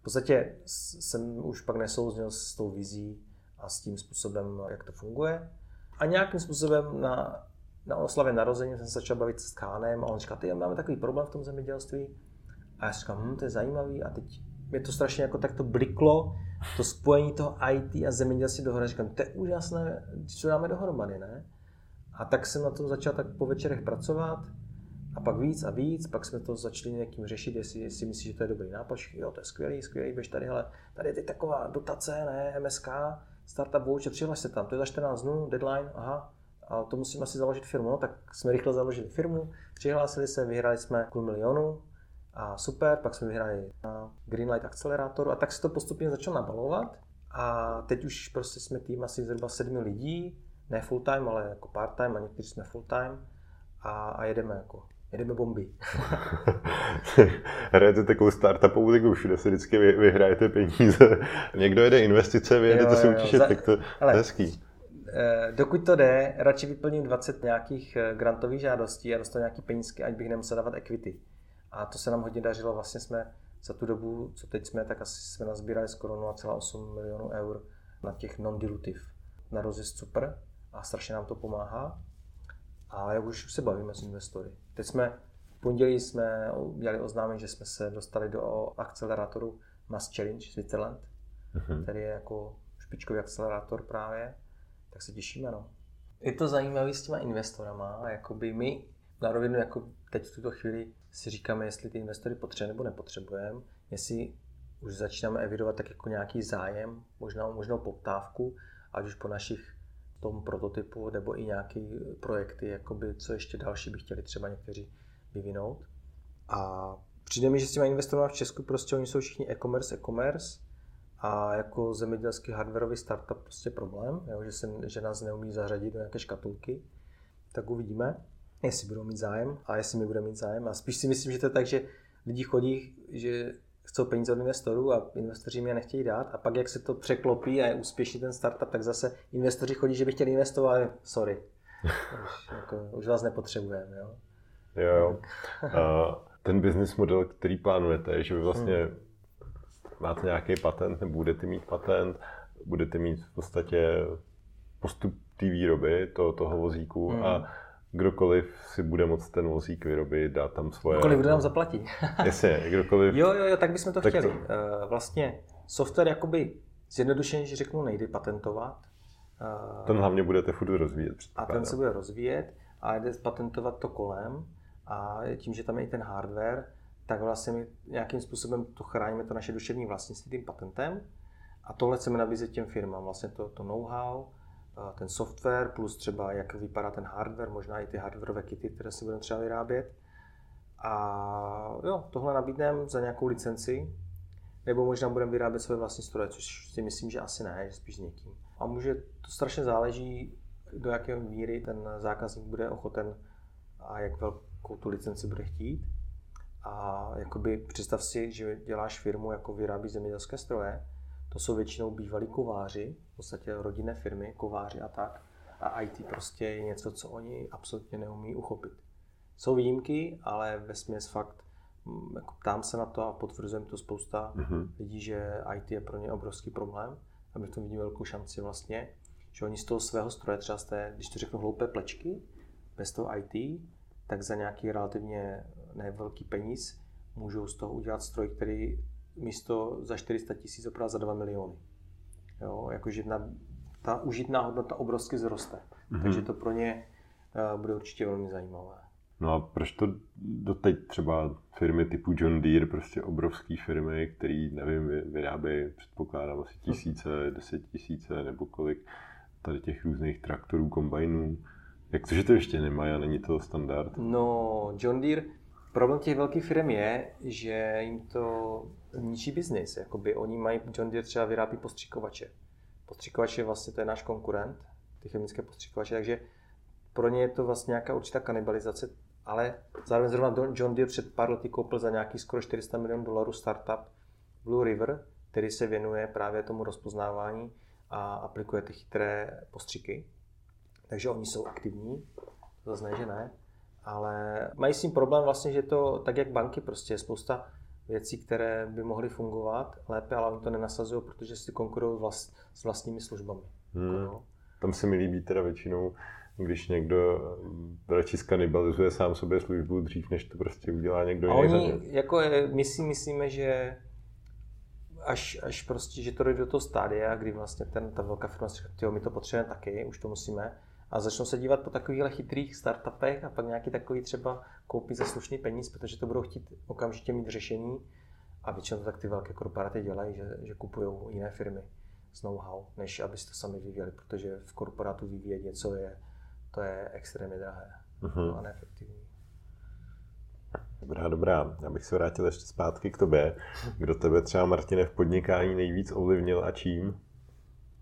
Speaker 2: v podstatě jsem už pak nesouznil s tou vizí a s tím způsobem, jak to funguje. A nějakým způsobem na, na oslavě narození jsem se začal bavit s Kánem a on říkal, ty máme takový problém v tom zemědělství. A já říkám, hm, to je zajímavý a teď mě to strašně jako tak to bliklo, to spojení toho IT a zemědělství dohromady. Říkám, to je úžasné, to dáme dohromady, ne? A tak jsem na tom začal tak po večerech pracovat a pak víc a víc, pak jsme to začali někým řešit, jestli, jestli myslíš, že to je dobrý nápad. Jo, to je skvělý, skvělý, běž tady, hele, tady je taková dotace, ne, MSK, startup voucher, přihlaš se tam, to je za 14 dnů, deadline, aha, a to musím asi založit firmu, no, tak jsme rychle založili firmu, přihlásili se, vyhráli jsme půl milionu, a super, pak jsme vyhráli na Greenlight Accelerator a tak se to postupně začalo nabalovat. A teď už prostě jsme tým asi zhruba sedmi lidí, ne full time, ale jako part time a někteří jsme full time a, a jedeme jako jedeme bomby.
Speaker 1: Hrajete takovou startupovou ligu, všude si vždycky vy, vyhrajete peníze. Někdo jede investice, vy jedete soutěže, tak to je hezký.
Speaker 2: Eh, dokud to jde, radši vyplním 20 nějakých eh, grantových žádostí a dostanu nějaký penízky, ať bych nemusel dávat equity. A to se nám hodně dařilo. Vlastně jsme za tu dobu, co teď jsme, tak asi jsme nazbírali skoro 0,8 milionů eur na těch non-dilutive na rozjezd super a strašně nám to pomáhá. A jak už se bavíme s investory. Teď jsme v pondělí jsme udělali oznámení, že jsme se dostali do akcelerátoru Mass Challenge Switzerland, uh-huh. který je jako špičkový akcelerátor právě, tak se těšíme. No. Je to zajímavé s těma investorama, jakoby my na rovinu jako teď v tuto chvíli si říkáme, jestli ty investory potřebujeme nebo nepotřebujeme, jestli už začínáme evidovat tak jako nějaký zájem, možná možnou poptávku, ať už po našich tom prototypu, nebo i nějaké projekty, jakoby, co ještě další by chtěli třeba někteří vyvinout. A přijde mi, že s těmi investorami v Česku prostě oni jsou všichni e-commerce, e-commerce a jako zemědělský hardwareový startup prostě problém, jo, že, se, že nás neumí zařadit do nějaké škatulky, tak uvidíme jestli budou mít zájem a jestli my budeme mít zájem. A spíš si myslím, že to je tak, že lidi chodí, že chcou peníze od investorů a investoři mi je nechtějí dát a pak jak se to překlopí a je úspěšný ten startup, tak zase investoři chodí, že by chtěli investovat, ale sorry, už, jako, už vás nepotřebujeme. Jo,
Speaker 1: jo. jo. Uh, ten business model, který plánujete, je, že vy vlastně hmm. máte nějaký patent nebo budete mít patent, budete mít v podstatě postup té výroby toho, toho vozíku hmm. a kdokoliv si bude moct ten vozík vyrobit, dát tam svoje...
Speaker 2: Kdokoliv, kdo nám zaplatí.
Speaker 1: Jasně, kdokoliv...
Speaker 2: Jo, jo, jo, tak bychom to tak chtěli. To... Eh, vlastně software jakoby zjednodušeně, že řeknu, nejde patentovat.
Speaker 1: Eh, ten hlavně budete furt rozvíjet.
Speaker 2: A ten se bude rozvíjet a jde patentovat to kolem a tím, že tam je i ten hardware, tak vlastně my nějakým způsobem to chráníme, to naše duševní vlastnictví tím patentem a tohle chceme nabízet těm firmám, vlastně to, to know-how, ten software, plus třeba jak vypadá ten hardware, možná i ty hardwareové kity, které si budeme třeba vyrábět. A jo, tohle nabídneme za nějakou licenci, nebo možná budeme vyrábět své vlastní stroje, což si myslím, že asi ne, že spíš s někým. A může, to strašně záleží, do jaké míry ten zákazník bude ochoten a jak velkou tu licenci bude chtít. A jakoby představ si, že děláš firmu, jako vyrábí zemědělské stroje, to jsou většinou bývalí kováři, v podstatě rodinné firmy, kováři a tak. A IT prostě je něco, co oni absolutně neumí uchopit. Jsou výjimky, ale ve směs fakt mm, jako ptám se na to a potvrzujeme to spousta mm-hmm. lidí, že IT je pro ně obrovský problém a my v tom vidím velkou šanci vlastně, že oni z toho svého stroje, třeba z té, když to řeknu hloupé plečky, bez toho IT, tak za nějaký relativně nevelký peníz můžou z toho udělat stroj, který místo za 400 tisíc opravdu za 2 miliony. Jo, jakože na, ta užitná hodnota obrovsky zroste. Mm-hmm. Takže to pro ně uh, bude určitě velmi zajímavé.
Speaker 1: No a proč to doteď třeba firmy typu John Deere, prostě obrovské firmy, které, nevím, vyrábějí, předpokládám, asi tisíce, deset tisíce nebo kolik tady těch různých traktorů, kombajnů. Jak to, že to ještě nemají a není to standard?
Speaker 2: No, John Deere, problém těch velkých firm je, že jim to ničí biznis. Jakoby oni mají, John Deere třeba vyrábí postřikovače. Postřikovače vlastně to je náš konkurent, ty chemické postřikovače, takže pro ně je to vlastně nějaká určitá kanibalizace, ale zároveň zrovna John Deere před pár lety koupil za nějaký skoro 400 milionů dolarů startup Blue River, který se věnuje právě tomu rozpoznávání a aplikuje ty chytré postřiky. Takže oni jsou aktivní, to zase ne, že ne. ale mají s tím problém vlastně, že to tak jak banky prostě je spousta věcí, které by mohly fungovat lépe, ale oni to nenasazují, protože si konkurují vlast, s vlastními službami. Hmm. Jako,
Speaker 1: Tam se mi líbí teda většinou, když někdo radši skanibalizuje sám sobě službu dřív, než to prostě udělá někdo
Speaker 2: jiný. A oni, jako je, my si myslíme, že až, až prostě, že to dojde do toho stádia, kdy vlastně ten, ta velká firma si říká, my to potřebujeme taky, už to musíme, a začnou se dívat po takovýchhle chytrých startupech a pak nějaký takový třeba koupit za slušný peníz, protože to budou chtít okamžitě mít řešení a většinou to tak ty velké korporáty dělají, že, že kupují jiné firmy s know-how, než aby to sami vyvíjeli, protože v korporátu vyvíjet něco je, to je extrémně drahé uh-huh. a neefektivní.
Speaker 1: Dobrá, dobrá. Já bych se vrátil ještě zpátky k tobě. Kdo tebe třeba, Martine, v podnikání nejvíc ovlivnil a čím?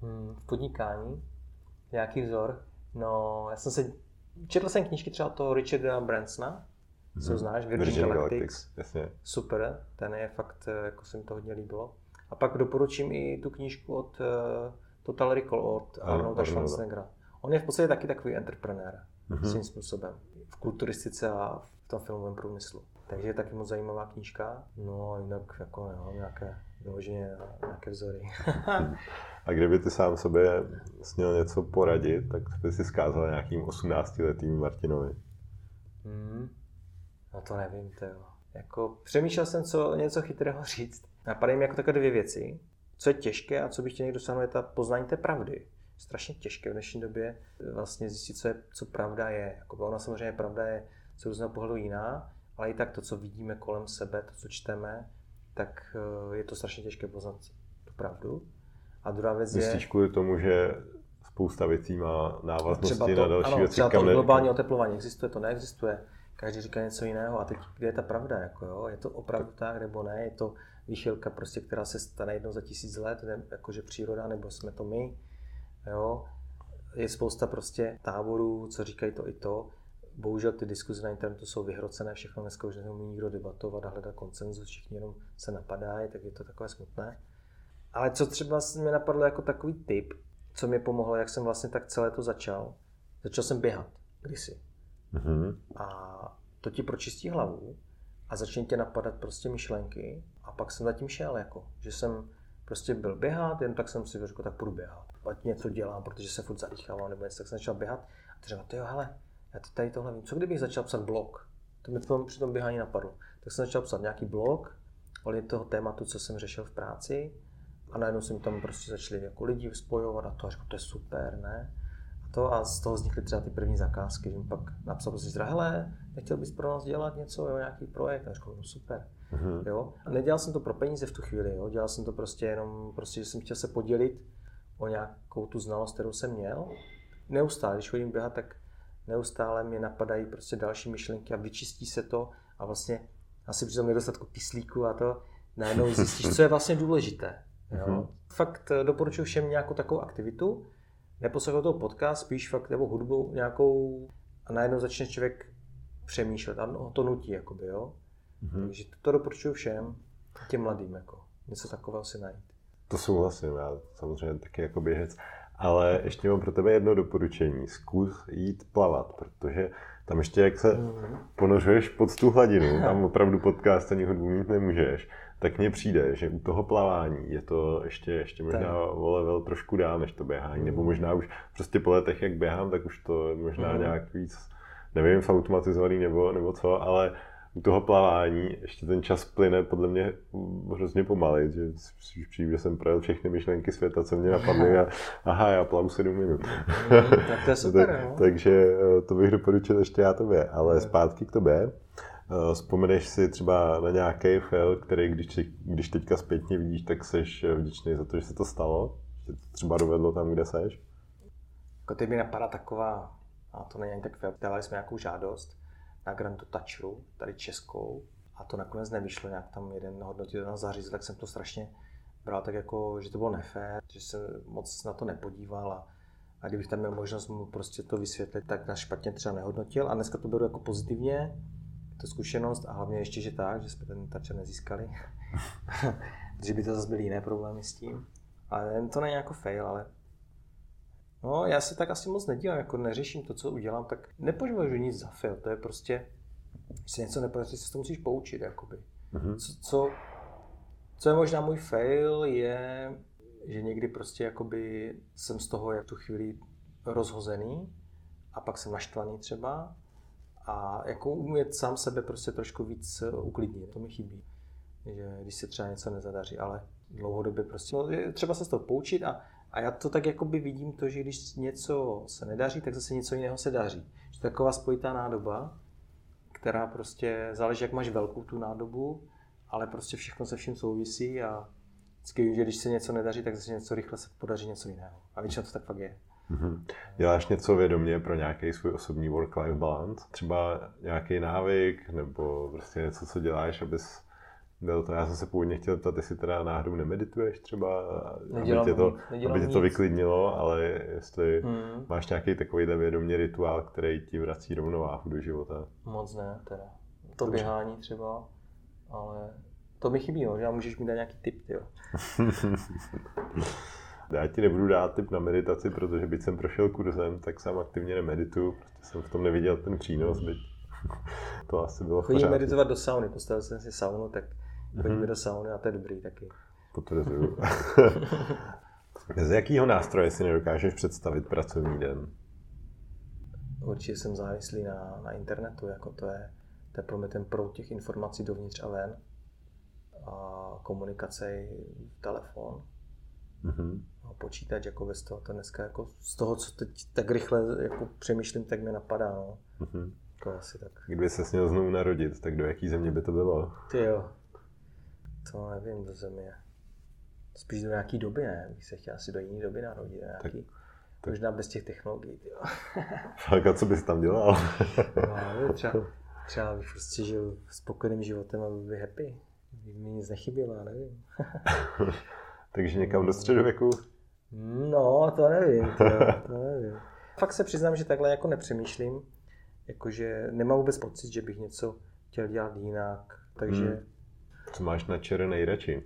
Speaker 2: Hmm, v podnikání? Jaký vzor? No, já jsem se... Četl jsem knížky třeba toho Richarda Bransona, mm-hmm. co znáš, Virgin, Virgin Galactics. Galactics.
Speaker 1: Jasně.
Speaker 2: Super, ten je fakt, eh, jako se mi to hodně líbilo. A pak doporučím i tu knížku od uh, Total Recall od Arnolda Schwarzeneggera. On je v podstatě taky takový entrepreneur mm-hmm. svým způsobem. V kulturistice a v tom filmovém průmyslu. Takže je taky moc zajímavá knížka. No a jinak jako jo, nějaké vyloženě nějaké vzory.
Speaker 1: a kdyby ty sám sobě směl něco poradit, tak by si zkázal nějakým 18-letým Martinovi.
Speaker 2: Hmm. No to nevím, to jo. Jako, přemýšlel jsem, co něco chytrého říct. Napadají mi jako takové dvě věci. Co je těžké a co bych chtěl někdo dosáhnout, je ta poznání té pravdy. Strašně těžké v dnešní době vlastně zjistit, co, je, co pravda je. Jako, ona samozřejmě pravda je z různého pohledu jiná, ale i tak to, co vidíme kolem sebe, to, co čteme, tak eh, je to strašně těžké poznat tu pravdu. A druhá věc
Speaker 1: Myslíš je... Myslíš kvůli tomu, že spousta věcí má návaznosti to, na další
Speaker 2: ano,
Speaker 1: věci?
Speaker 2: Třeba to ne... globální oteplování existuje, to neexistuje. Každý říká něco jiného. A teď, kde je ta pravda? Jako, jo? Je to opravdu tak, nebo ne? Je to výchylka, prostě, která se stane jednou za tisíc let, ne, jakože příroda, nebo jsme to my. Jo? Je spousta prostě táborů, co říkají to i to bohužel ty diskuze na internetu jsou vyhrocené, všechno dneska už neumí nikdo debatovat a hledat koncenzus, všichni jenom se napadají, tak je to takové smutné. Ale co třeba mi napadlo jako takový tip, co mi pomohlo, jak jsem vlastně tak celé to začal. Začal jsem běhat kdysi. Mm-hmm. A to ti pročistí hlavu a začne tě napadat prostě myšlenky a pak jsem zatím šel, jako, že jsem prostě byl běhat, jen tak jsem si řekl, tak půjdu běhat. Ať něco dělám, protože se furt zadýchávám nebo něco, tak jsem začal běhat a třeba, to jo, hele, já tady tohle vím, co kdybych začal psat blog? To mi tom, při tom běhání napadlo. Tak jsem začal psat nějaký blog, ohledně toho tématu, co jsem řešil v práci a najednou se mi tam prostě začali jako lidi spojovat a to a řekl, to je super, ne? A, to, a z toho vznikly třeba ty první zakázky, že mi pak napsal prostě, že hele, nechtěl bys pro nás dělat něco, jo, nějaký projekt? A řekl, no super. Mm-hmm. Jo? A nedělal jsem to pro peníze v tu chvíli, jo? dělal jsem to prostě jenom, prostě, že jsem chtěl se podělit o nějakou tu znalost, kterou jsem měl. Neustále, když chodím běhat, tak neustále mě napadají prostě další myšlenky a vyčistí se to a vlastně asi při tom nedostatku kyslíku a to najednou zjistíš, co je vlastně důležité. Jo? Mm-hmm. Fakt eh, doporučuji všem nějakou takovou aktivitu, neposlouchat toho podcast, spíš fakt nebo hudbu nějakou a najednou začne člověk přemýšlet a no, to nutí, jakoby, jo. Mm-hmm. Takže to, to doporučuji všem, těm mladým, jako, něco takového si najít.
Speaker 1: To souhlasím, já samozřejmě taky jako běžec. Ale ještě mám pro tebe jedno doporučení. Zkus jít plavat, protože tam ještě jak se mhm. ponořuješ pod tu hladinu, tam opravdu podcast ani hudbu mít nemůžeš, tak mně přijde, že u toho plavání je to ještě, ještě možná o level trošku dál než to běhání, nebo možná už prostě po letech, jak běhám, tak už to je možná mhm. nějak víc, nevím, automatizovaný nebo, nebo co, ale u toho plavání ještě ten čas plyne podle mě hrozně pomaly, že přijím, že jsem projel všechny myšlenky světa, co mě napadly a aha, já plavu sedm minut.
Speaker 2: Mm, tak to je super, tak,
Speaker 1: no. Takže eh, to bych doporučil ještě já tobě, ale zpátky k tobě. Eh, vzpomeneš si třeba na nějaký fail, který když, když teďka zpětně vidíš, tak seš vděčný za to, že se to stalo? Že to třeba dovedlo tam, kde seš?
Speaker 2: Jako teď mi napadá taková, a to není ani tak fail, dávali jsme nějakou žádost, na Grantu Touchru, tady českou, a to nakonec nevyšlo, nějak tam jeden hodnotil na zařízl, tak jsem to strašně bral tak jako, že to bylo nefér, že se moc na to nepodíval a, a kdybych tam měl možnost mu prostě to vysvětlit, tak nás špatně třeba nehodnotil a dneska to beru jako pozitivně, to zkušenost a hlavně ještě, že tak, že jsme ten Toucher nezískali, že by to zase byly jiné problémy s tím. Ale to není jako fail, ale No, já se tak asi moc nedívám, jako neřeším to, co udělám, tak nepovažuji nic za fail, to je prostě, když se něco nepodaří, se to musíš poučit, jakoby. Mm-hmm. Co, co, co je možná můj fail, je, že někdy prostě jakoby jsem z toho jak tu chvíli rozhozený a pak jsem naštvaný třeba a jako umět sám sebe prostě trošku víc uklidnit, to mi chybí. Že když se třeba něco nezadaří, ale dlouhodobě prostě, no, třeba se z toho poučit a, a já to tak jakoby vidím to, že když něco se nedaří, tak zase něco jiného se daří. Že taková spojitá nádoba, která prostě záleží, jak máš velkou tu nádobu, ale prostě všechno se vším souvisí a vždycky že když se něco nedaří, tak zase něco rychle se podaří něco jiného. A většinou to tak fakt je.
Speaker 1: Mm-hmm. Děláš něco vědomě pro nějaký svůj osobní work-life balance? Třeba nějaký návyk nebo prostě něco, co děláš, abys byl to, já jsem se původně chtěl ptat, jestli teda náhodou nemedituješ třeba,
Speaker 2: nedělám,
Speaker 1: aby tě to, aby tě
Speaker 2: nic.
Speaker 1: to vyklidnilo, ale jestli
Speaker 2: Hmm.
Speaker 1: máš nějaký takový vědomě rituál, který ti vrací rovnováhu do života.
Speaker 2: Moc ne, teda. To
Speaker 1: Dobře.
Speaker 2: běhání třeba, ale to mi chybí, no, že já můžeš mi dát nějaký tip, jo.
Speaker 1: Já ti nebudu dát tip na meditaci, protože byť jsem prošel kurzem, tak sám aktivně nemedituju, protože jsem v tom neviděl ten přínos, byť to asi bylo
Speaker 2: Chodím meditovat do sauny, postavil jsem si saunu, tak chodíme
Speaker 1: Mhm.
Speaker 2: do sauny a to je dobrý taky.
Speaker 1: Potvrzuju. Z jakého nástroje si nedokážeš představit pracovní den?
Speaker 2: Určitě jsem závislý na, na internetu, jako to je, to je pro mě ten proud těch informací dovnitř a ven. A komunikace telefon,
Speaker 1: Mhm.
Speaker 2: a počítač, jako bez toho, to dneska jako z toho, co teď tak rychle jako přemýšlím, tak mi napadá, no.
Speaker 1: Mhm.
Speaker 2: To asi tak.
Speaker 1: Kdyby se směl znovu narodit, tak do jaký země by to bylo?
Speaker 2: Ty jo. To nevím, do země. Spíš do nějaký doby, ne? Bych se chtěl asi do jiné doby narodit, nějaký.
Speaker 1: tak-
Speaker 2: Možná bez těch technologií, jo.
Speaker 1: Tak a co bys tam dělal?
Speaker 2: No, třeba, třeba bych prostě žil spokojeným životem a byl by happy. By mi nic nechybělo, nevím.
Speaker 1: Takže někam do středověku?
Speaker 2: No, to nevím, to, to nevím. Fakt se přiznám, že takhle jako nepřemýšlím. Jakože nemám vůbec pocit, že bych něco chtěl dělat jinak. Takže
Speaker 1: Hmm. Co máš na čere nejradši?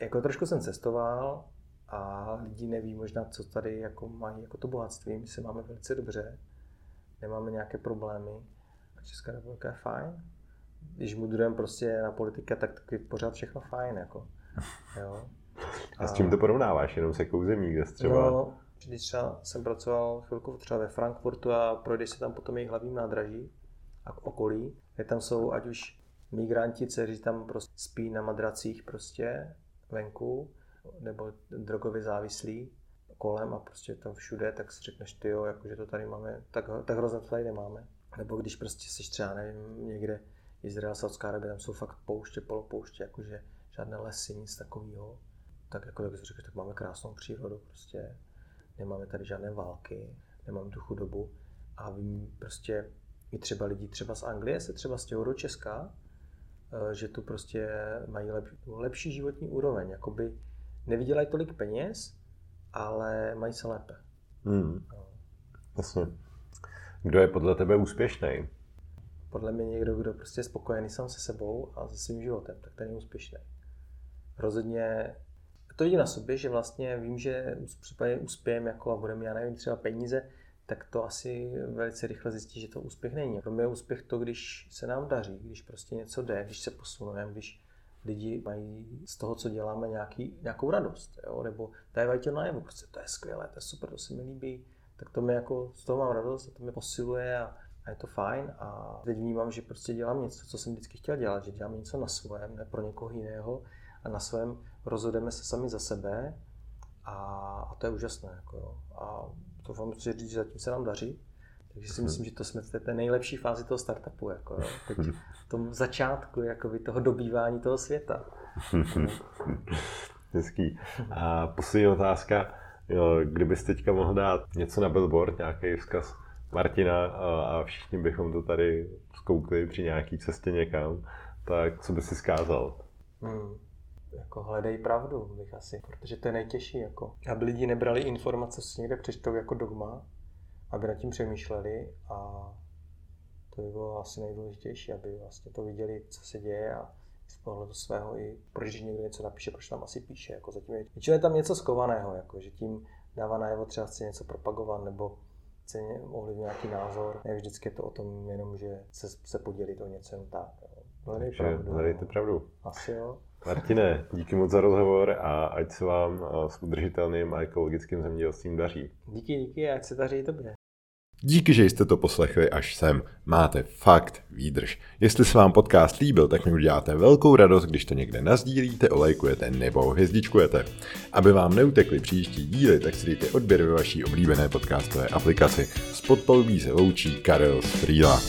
Speaker 2: jako trošku jsem cestoval a lidi neví možná, co tady jako mají jako to bohatství. My se máme velice dobře, nemáme nějaké problémy a Česká republika je fajn. Když mudrujeme prostě na politika, tak taky pořád všechno fajn. Jako. Jo.
Speaker 1: A s čím to porovnáváš? Jenom se jakou zemí, kde třeba?
Speaker 2: No, když třeba jsem pracoval chvilku třeba ve Frankfurtu a projdeš se tam potom jejich hlavním nádraží a okolí, kde tam jsou ať už migranti, kteří tam prostě spí na madracích prostě venku, nebo drogově závislí kolem a prostě tam všude, tak si řekneš, ty jo, jakože to tady máme, tak, tak hrozně to tady nemáme. Nebo když prostě jsi třeba, nevím, někde Izrael, Saudská Arabie, tam jsou fakt pouště, polopouště, jakože žádné lesy, nic takového. Tak jako tak si řekl, tak máme krásnou přírodu, prostě nemáme tady žádné války, nemáme tu chudobu a vím prostě i třeba lidi třeba z Anglie se třeba stěhují do Česka, že tu prostě mají lep, lepší životní úroveň, jakoby nevydělají tolik peněz, ale mají se lépe.
Speaker 1: Hmm.
Speaker 2: No.
Speaker 1: Jasně. Kdo je podle tebe úspěšný?
Speaker 2: Podle mě někdo, kdo prostě je spokojený sám se sebou a se svým životem, tak ten je úspěšný. Rozhodně to vidím na sobě, že vlastně vím, že v případě uspějem jako a budeme, já nevím, třeba peníze, tak to asi velice rychle zjistí, že to úspěch není. Pro mě je úspěch to, když se nám daří, když prostě něco jde, když se posunujeme, když lidi mají z toho, co děláme, nějaký, nějakou radost, jo? nebo dávají to najevo, prostě to je skvělé, to je super, to se mi líbí, tak to mi jako, z toho mám radost a to mě posiluje a, a je to fajn a teď vnímám, že prostě dělám něco, co jsem vždycky chtěl dělat, že dělám něco na svém, ne pro někoho jiného a na svém rozhodeme se sami za sebe a, a to je úžasné. Jako jo. A to vám chci říct, že zatím se nám daří. Takže si myslím, že to jsme v té- té nejlepší fázi toho startupu. Jako, jo. Teď v tom začátku jakoby, toho dobývání toho světa.
Speaker 1: Hezký. A poslední otázka. Jo, kdybys teďka mohl dát něco na billboard, nějaký vzkaz Martina a, všichni bychom to tady zkoukli při nějaký cestě někam, tak co bys si zkázal?
Speaker 2: Hmm. Jako hledej pravdu, bych asi, protože to je nejtěžší. Jako. Aby lidi nebrali informace, co si někde přečtou jako dogma, aby nad tím přemýšleli a to by bylo asi nejdůležitější, aby vlastně to viděli, co se děje a z pohledu svého i proč když někdo něco napíše, proč tam asi píše. Jako zatím je, většinou je tam něco skovaného, jako, že tím dává najevo třeba chce něco propagovat nebo chce ovlivnit nějaký názor. Ne vždycky je to o tom jenom, že se, se podělit o něco jen tak.
Speaker 3: Hledej pravdu. Hledejte no. pravdu.
Speaker 2: Asi jo.
Speaker 3: Martine, díky moc za rozhovor a ať se vám s udržitelným a ekologickým zemědělstvím daří.
Speaker 2: Díky, díky a ať se daří tobě.
Speaker 3: Díky, že jste to poslechli až sem. Máte fakt výdrž. Jestli se vám podcast líbil, tak mi uděláte velkou radost, když to někde nazdílíte, olejkujete nebo hvězdičkujete. Aby vám neutekly příští díly, tak si dejte odběr ve vaší oblíbené podcastové aplikaci. S podpalubí se loučí Karel z Frýla.